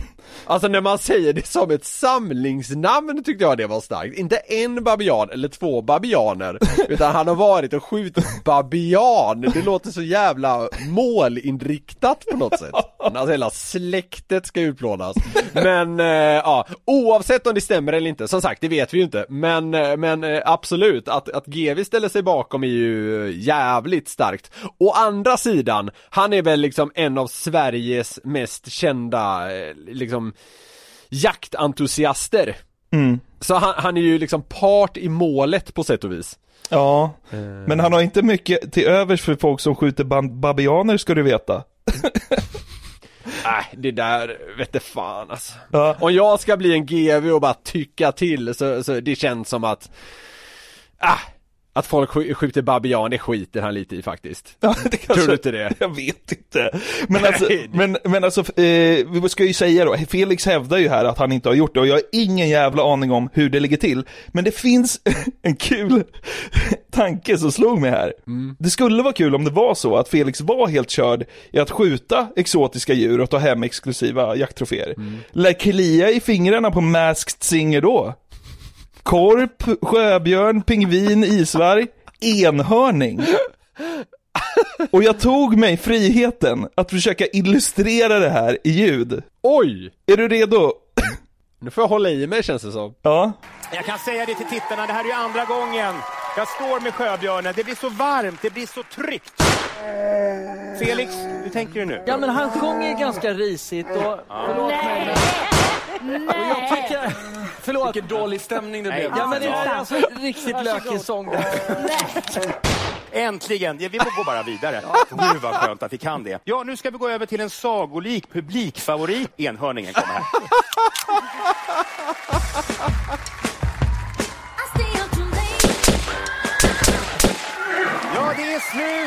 Alltså när man säger det som ett samlingsnamn tyckte jag det var starkt. Inte en babian eller två babianer Utan han har varit och skjutit babian. Det låter så jävla målinriktat på något sätt. Alltså hela släktet ska utplånas. Men eh, ja, oavsett om det stämmer eller inte, som sagt det vet vi ju inte. Men, eh, men eh, absolut, att, att GV ställer sig bakom är ju jävligt starkt. Å andra sidan, han är väl liksom en av Sveriges mest kända, eh, liksom jaktentusiaster. Mm. Så han, han är ju liksom part i målet på sätt och vis. Ja, men han har inte mycket till övers för folk som skjuter babianer ska du veta. Nej, det där vete fan alltså. Ja. Om jag ska bli en GV och bara tycka till så, så det känns som att Ah, att folk sk- skjuter babian, det skiter han lite i faktiskt. Ja, kanske, Tror du inte det? Jag vet inte. Men alltså, men, men alltså eh, vi ska ju säga då, Felix hävdar ju här att han inte har gjort det och jag har ingen jävla aning om hur det ligger till. Men det finns en kul tanke som slog mig här. Det skulle vara kul om det var så att Felix var helt körd i att skjuta exotiska djur och ta hem exklusiva jakttroféer. Lär klia i fingrarna på Masked Singer då? Korp, sjöbjörn, pingvin, isvarg, enhörning. Och jag tog mig friheten att försöka illustrera det här i ljud. Oj! Är du redo? Nu får jag hålla i mig känns det som. Ja. Jag kan säga det till tittarna, det här är ju andra gången Jag står med sjöbjörnen, det blir så varmt, det blir så tryggt. Felix, hur tänker du nu? Ja men han sjunger ganska risigt och... Förlåt mig. Och jag tycker... Förlåt. Vilken dålig stämning det blev. Ja men det är alltså riktigt lökig sång. Äntligen! Ja, vi går bara vidare. Gud vad skönt att vi kan det. Ja, nu ska vi gå över till en sagolik publikfavorit. Enhörningen kommer här.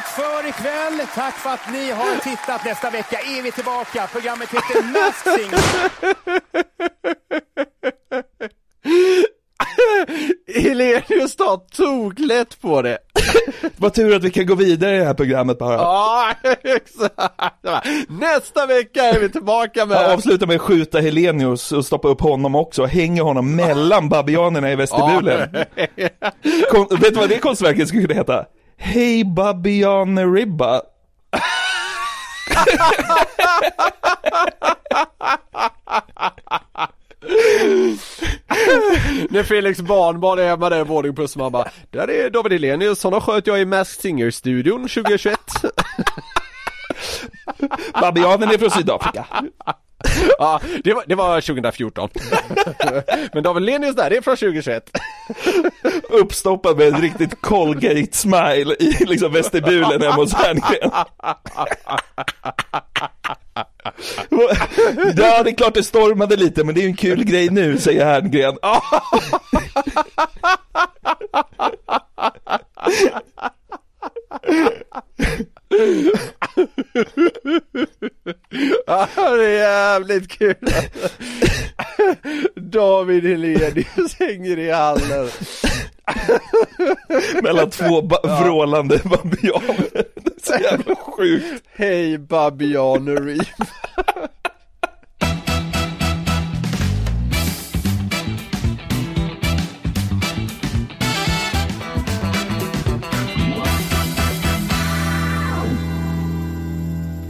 Slut för ikväll. Tack för att ni har tittat. Nästa vecka är vi tillbaka. Programmet heter Masked Singer. Helenius tar toklätt på det. Vad tur att vi kan gå vidare i det här programmet bara. Ja, exakt. Nästa vecka är vi tillbaka med... Ja, avsluta med att skjuta Helenius och stoppa upp honom också och hänga honom mellan babianerna i vestibulen. Kon- vet du vad det konstverket skulle kunna heta? Hej babianeribba. När Felix barnbarn är hemma där i boardingbussen man bara Där är David Hellenius, honom sköt jag i Masked Singer-studion 2021 Babianen är från Sydafrika. Ja, det var, det var 2014 Men David Hellenius där, det är från 2021 Uppstoppad med en riktigt Colgate-smile i liksom vestibulen hemma hos Herngren. Ja, det är klart det stormade lite, men det är ju en kul grej nu, säger Herngren. Ja, det är jävligt kul David Hellenius hänger i hallen Mellan två ba- vrålande babianer. Det är så jävla sjukt. Hej babianer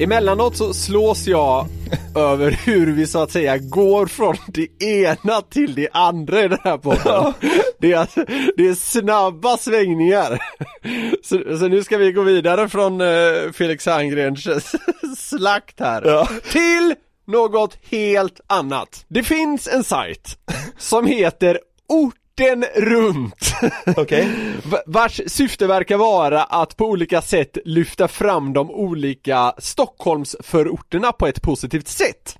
Emellanåt så slås jag över hur vi så att säga går från det ena till det andra i den här podden. Det, är, det är snabba svängningar. Så, så nu ska vi gå vidare från eh, Felix Herngrens slakt här till något helt annat. Det finns en sajt som heter Orten runt. Va- Vars syfte verkar vara att på olika sätt lyfta fram de olika Stockholmsförorterna på ett positivt sätt.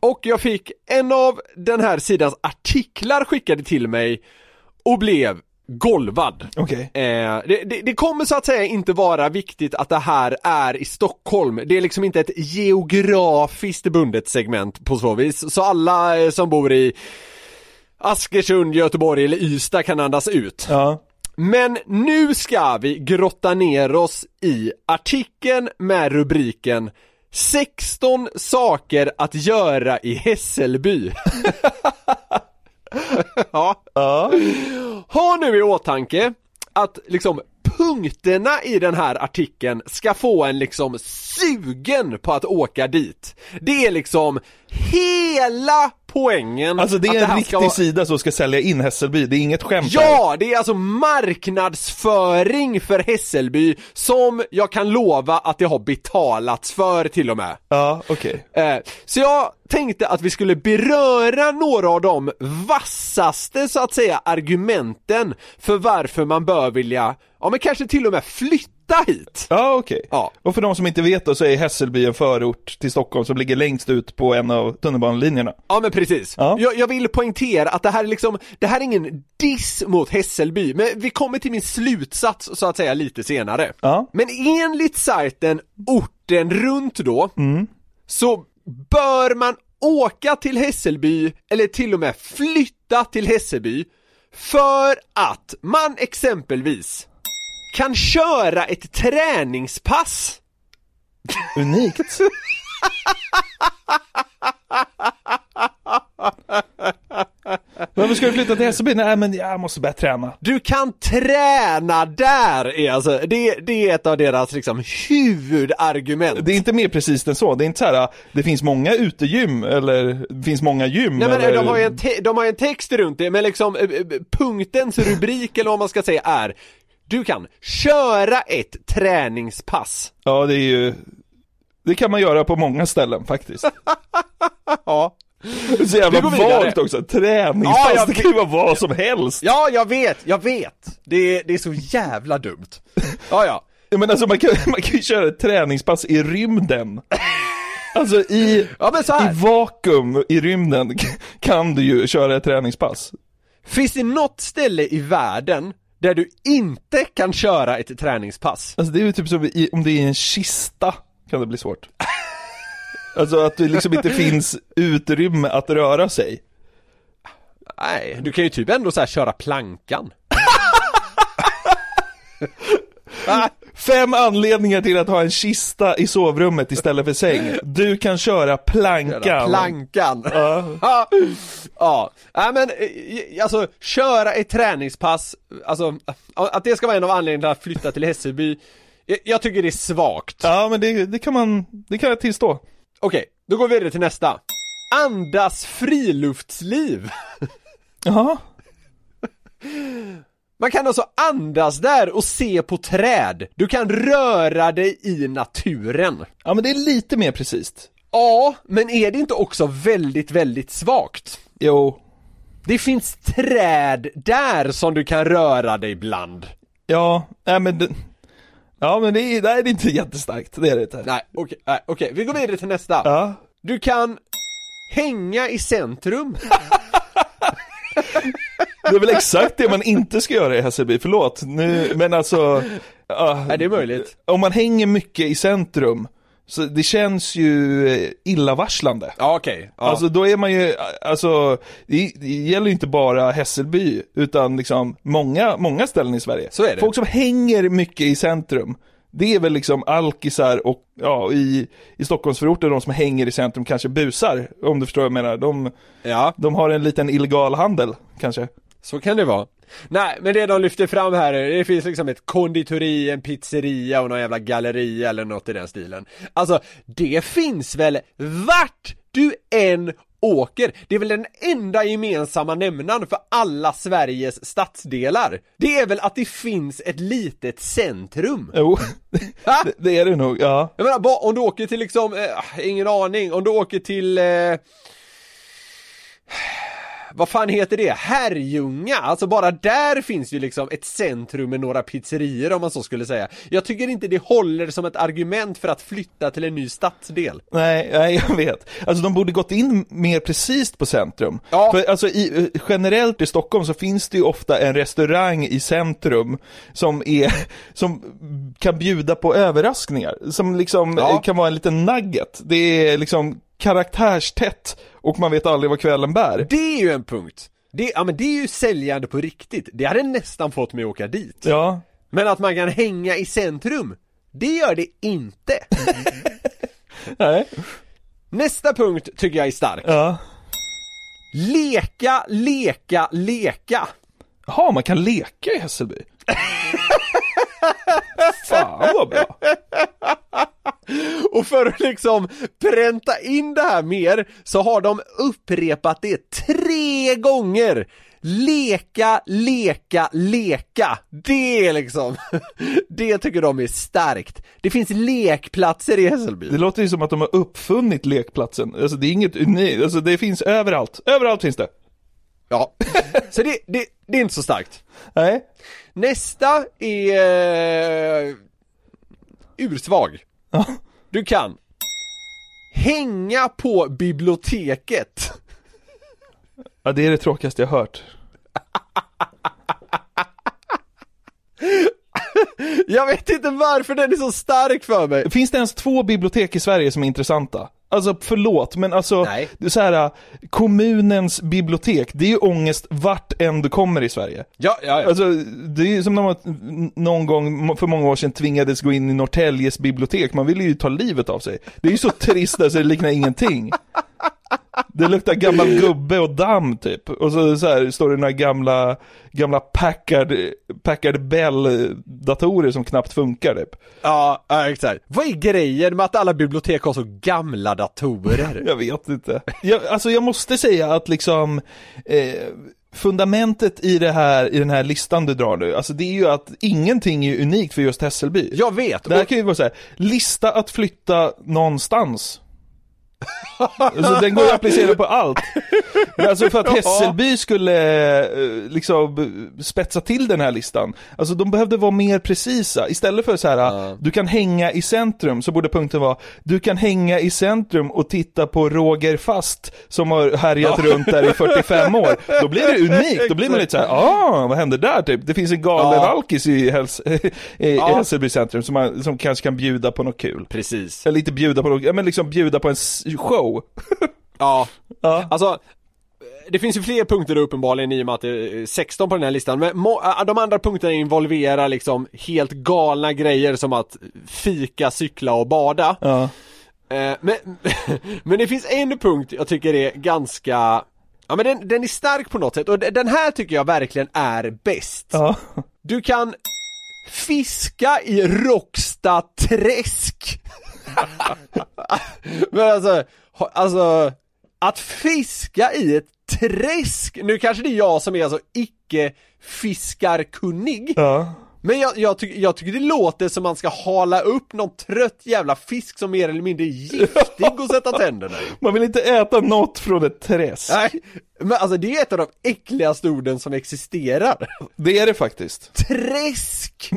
Och jag fick en av den här sidans artiklar skickade till mig och blev golvad. Okej. Eh, det, det, det kommer så att säga inte vara viktigt att det här är i Stockholm. Det är liksom inte ett geografiskt bundet segment på så vis. Så alla eh, som bor i Askersund, Göteborg eller Ystad kan andas ut. Ja. Men nu ska vi grotta ner oss i artikeln med rubriken 16 saker att göra i Hässelby. ja. Ja. Ha nu i åtanke att liksom punkterna i den här artikeln ska få en liksom sugen på att åka dit. Det är liksom hela poängen. Alltså det är en här riktig vara- sida som ska sälja in Hässelby, det är inget skämt här. Ja, det är alltså marknadsföring för Hässelby som jag kan lova att det har betalats för till och med. Ja, okej. Eh, så jag tänkte att vi skulle beröra några av de vassaste så att säga argumenten för varför man bör vilja, ja men kanske till och med flytta hit. Ja, okej. Ja. Och för de som inte vet då så är Hässelby en förort till Stockholm som ligger längst ut på en av tunnelbanelinjerna. Ja men precis. Ja. Jag, jag vill poängtera att det här är liksom, det här är ingen diss mot Hässelby, men vi kommer till min slutsats så att säga lite senare. Ja. Men enligt sajten Orten runt då, så bör man åka till Hässelby, eller till och med flytta till Hässelby, för att man exempelvis kan köra ett träningspass Unikt. Varför ska du flytta till Hässelby? Nej men jag måste börja träna. Du kan träna där! Är alltså, det, det är ett av deras liksom huvudargument. Det är inte mer precis än så, det är inte så här. det finns många utegym eller det finns många gym Nej men eller... de har, ju en de har en text runt det, men liksom eh, eh, punktens rubrik eller vad man ska säga är Du kan köra ett träningspass. Ja, det är ju, det kan man göra på många ställen faktiskt. Ja. Så Vi jävla går vidare. vagt också, träningspass, Ja, det kan ju vara vad som helst. Ja, jag vet, jag vet. Det, det är så jävla dumt. Ja, ja. Ja, Men alltså man kan, man kan ju köra ett träningspass i rymden. Alltså i, Ja, så i vakuum i rymden kan du ju köra ett träningspass. Finns det något ställe i världen där du inte kan köra ett träningspass? Alltså det är ju typ som i, om det är en kista kan det bli svårt. Alltså att det liksom inte finns utrymme att röra sig. Nej, du kan ju typ ändå så köra plankan. Fem anledningar till att ha en kista i sovrummet istället för säng. Du kan köra plankan. Köra plankan. Ja. Ja, ja. Nej men eh, alltså köra ett träningspass, alltså att det ska vara en av anledningarna att flytta till Hässelby jag, jag tycker det är svagt. Ja men det, det kan man, det kan jag tillstå. Okej, då går vi vidare till nästa. Andas friluftsliv. Jaha. Man kan alltså andas där och se på träd. Du kan röra dig i naturen. Ja men det är lite mer precis. Ja, men är det inte också väldigt, väldigt svagt? Jo. Det finns träd där som du kan röra dig bland. Ja, nej men det, Ja men det är, nej, det är inte jättestarkt, det är det inte. Nej, okej, nej, okej, vi går vidare till nästa. Ja. Du kan hänga i centrum. Det är väl exakt det man inte ska göra i Hässelby, förlåt. Nu, men alltså... ja, Är det möjligt? Om man hänger mycket i centrum, så det känns ju illavarslande. Ja, okej. Ja. Alltså då är man ju, alltså, det, det gäller ju inte bara Hässelby, utan liksom många, många ställen i Sverige. Så är det. Folk som hänger mycket i centrum, det är väl liksom alkisar och, ja, i, i Stockholmsförorter, de som hänger i centrum kanske busar, om du förstår vad jag menar. De, ja, de har en liten illegal handel, kanske. Så kan det vara. Nej, men det de lyfter fram här, det finns liksom ett konditori, en pizzeria och någon jävla galleria eller något i den stilen. Alltså, det finns väl vart du än åker. Det är väl den enda gemensamma nämnaren för alla Sveriges stadsdelar. Det är väl att det finns ett litet centrum. Jo, det, det är det nog, ja. Jag menar, om du åker till liksom, eh, ingen aning, om du åker till eh, vad fan heter det? Herrljunga! Alltså bara där finns ju liksom ett centrum med några pizzerior om man så skulle säga. Jag tycker inte det håller som ett argument för att flytta till en ny stadsdel. Nej, nej, jag vet. Alltså de borde gått in mer precis på centrum. Ja. För alltså i, generellt i Stockholm så finns det ju ofta en restaurang i centrum som är, som kan bjuda på överraskningar. Som liksom Ja. kan vara en liten nugget. Det är liksom karaktärstätt och man vet aldrig vad kvällen bär. Det är ju en punkt. Det, ja men det är ju säljande på riktigt. Det hade nästan fått mig att åka dit. Ja, Men att man kan hänga i centrum, det gör det inte. nej, Nästa punkt tycker jag är stark. ja. Leka, leka, leka. Jaha, man kan leka i Hässelby? Fan vad bra. Och för att liksom pränta in det här mer så har de upprepat det tre gånger. Leka, leka, leka. Det är liksom, det tycker de är starkt. Det finns lekplatser i Hässelby. Det låter ju som att de har uppfunnit lekplatsen. Alltså det är inget unikt, alltså det finns överallt. Överallt finns det. Ja, så det, det, det är inte så starkt. Nej. Nästa är eh, ursvag. Ja. Du kan hänga på biblioteket. Ja, det är det tråkigaste jag hört. Jag vet inte varför den är så stark för mig. Finns det ens två bibliotek i Sverige som är intressanta? Alltså förlåt, men alltså, Nej. det är så här, kommunens bibliotek, det är ju ångest vart än du kommer i Sverige. Ja, ja, ja. Alltså, det är ju som när man någon gång för många år sedan tvingades gå in i Norrtäljes bibliotek, man ville ju ta livet av sig. Det är ju så trist, alltså det liknar ingenting. Det luktar gammal gubbe och damm typ. Och så, så här, står det några gamla, gamla Packard, Packard Bell-datorer som knappt funkar typ. ja, exakt. Vad är grejen med att alla bibliotek har så gamla datorer? Jag vet inte. Jag, alltså jag måste säga att liksom, eh, fundamentet i det här, i den här listan du drar nu, alltså det är ju att ingenting är unikt för just Hässelby. Jag vet! Det här kan ju vara så här, lista att flytta någonstans. Så den går att applicera på allt. Men alltså för att Hässelby skulle eh, liksom spetsa till den här listan, alltså de behövde vara mer precisa. Istället för så här, du kan hänga i centrum, så borde punkten vara, du kan hänga i centrum och titta på Roger Fast som har härjat Ja. runt där i 45 år. Då blir det unikt, då blir man lite så här, ah, vad händer där typ? Det finns en galen Ja. alkis i, Häls i. Hässelby centrum som, man, som kanske kan bjuda på något kul. Precis. Eller inte bjuda på något, men liksom bjuda på en show. Ja. Ja. Alltså, det finns ju fler punkter uppenbarligen i och med att det är 16 på den här listan, men äh, de andra punkterna involverar liksom helt galna grejer som att fika, cykla och bada. Ja. Eh, Men, men det finns en punkt jag tycker är ganska Ja men den, den är stark på något sätt och de- den här tycker jag verkligen är bäst. Ja. Du kan fiska i Råcksta träsk. men alltså, alltså att fiska i ett träsk, nu kanske det är jag som är alltså icke fiskarkunnig. Ja. Men jag, jag, tycker, jag tycker det låter som man ska hala upp någon trött jävla fisk som mer eller mindre är giftig och sätta tänderna i. Man vill inte äta något från ett träsk. Nej, men alltså det är ett av de äckligaste orden som existerar. Det är det faktiskt. Träsk!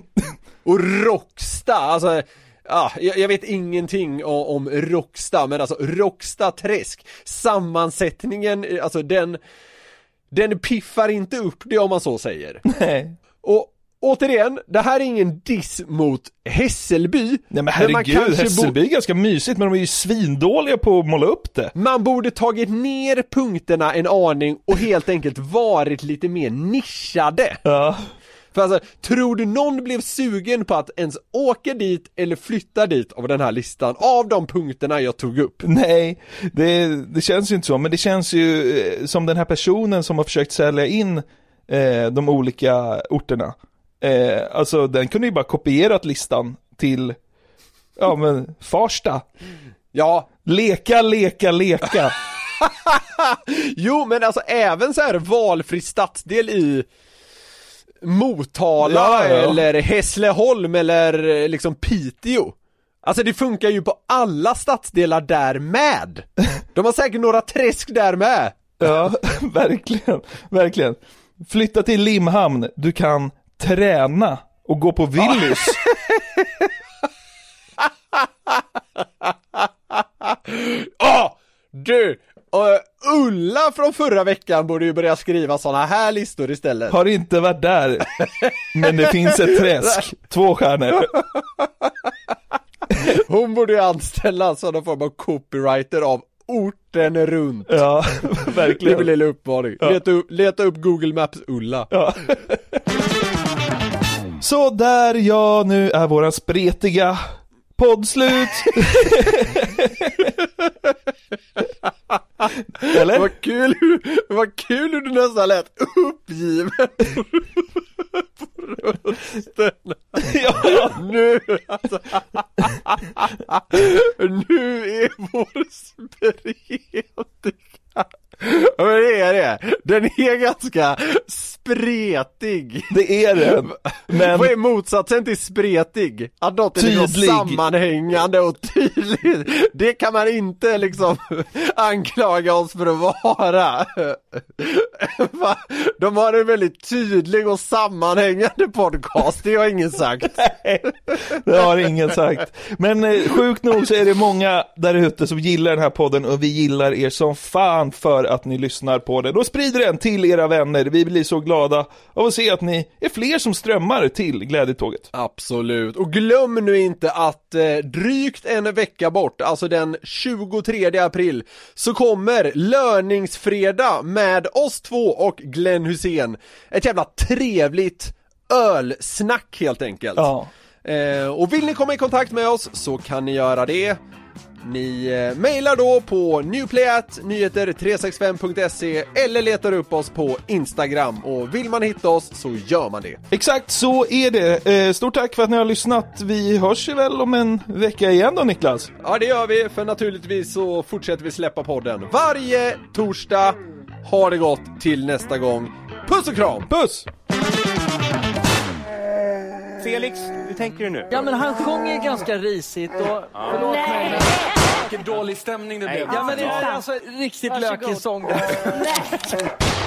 Och Rocksta, alltså Ja, jag, jag vet ingenting om, Rocksta, men alltså Rocksta träsk Sammansättningen, eh, alltså den Den piffar inte upp det om man så säger Nej. Och återigen, det här är ingen diss mot Hässelby Nej men herregud, kanske Hässelby är ganska mysigt men de är ju svindåliga på att måla upp det. Man borde tagit ner punkterna en aning och helt enkelt varit lite mer nischade Ja. För alltså, tror du någon blev sugen på att ens åka dit eller flytta dit av den här listan, av de punkterna jag tog upp? Nej, det, det känns ju inte så, men det känns ju eh, som den här personen som har försökt sälja in eh, de olika orterna. Eh, alltså den kunde ju bara kopierat listan till, ja men Farsta. Ja, Leka, leka, leka. jo men alltså även så här valfri stadsdel i Motala Ja, ja. eller Hässleholm eller eh, liksom Piteå Alltså det funkar ju på alla stadsdelar där med De har säkert några träsk där med Ja, verkligen, verkligen. Flytta till Limhamn, du kan träna och gå på Willys. Åh! Du! Och Ulla från förra veckan borde ju börja skriva såna här listor istället Har inte varit där, men det finns ett träsk. Två stjärnor. Hon borde ju anställa sån någon form av copywriter av orten runt Ja, Det verkligen. min lilla uppmaning. Leta, upp, leta upp Google Maps Ulla. Ja. Så där ja, nu är våran spretiga podd slut. Eller? Vad kul, vad kul hur du nästan lät uppgiven på rösten. Ja, Nu, alltså. Nu är vår spretiga. Ja men det är det. Den är ganska spretig. det är den. Men Vad är motsatsen till spretig? Att något är liksom sammanhängande och tydligt. Det kan man inte liksom anklaga oss för att vara. Va? De har en väldigt tydlig och sammanhängande podcast, det har ingen sagt. det har ingen sagt. Men eh, sjukt nog så är det många där ute som gillar den här podden och vi gillar er som fan för att ni lyssnar på den. Och sprider den till era vänner. Vi blir så glada av att se att ni är fler som strömmar till Glädjetåget. Absolut, och glöm nu inte att eh, drygt en vecka bort, alltså den 23 april, så kommer löningsfredag med oss två och Glenn Hussein. Ett jävla trevligt ölsnack helt enkelt. Ja. Eh, och vill ni komma i kontakt med oss så kan ni göra det. Ni eh, mejlar då på newplayat-nyheter365.se eller letar upp oss på Instagram och vill man hitta oss så gör man det. Exakt så är det. Eh, Stort tack för att ni har lyssnat. Vi hörs ju väl om en vecka igen då Niklas? Ja det gör vi, för naturligtvis så fortsätter vi släppa podden varje torsdag. Ha det gott till nästa gång. Puss och kram! Puss! Felix, hur tänker du nu? Ja men han sjunger ganska risigt och förlåt mig men... Vilken dålig stämning det blev. Ja men det är alltså riktigt lökig sång.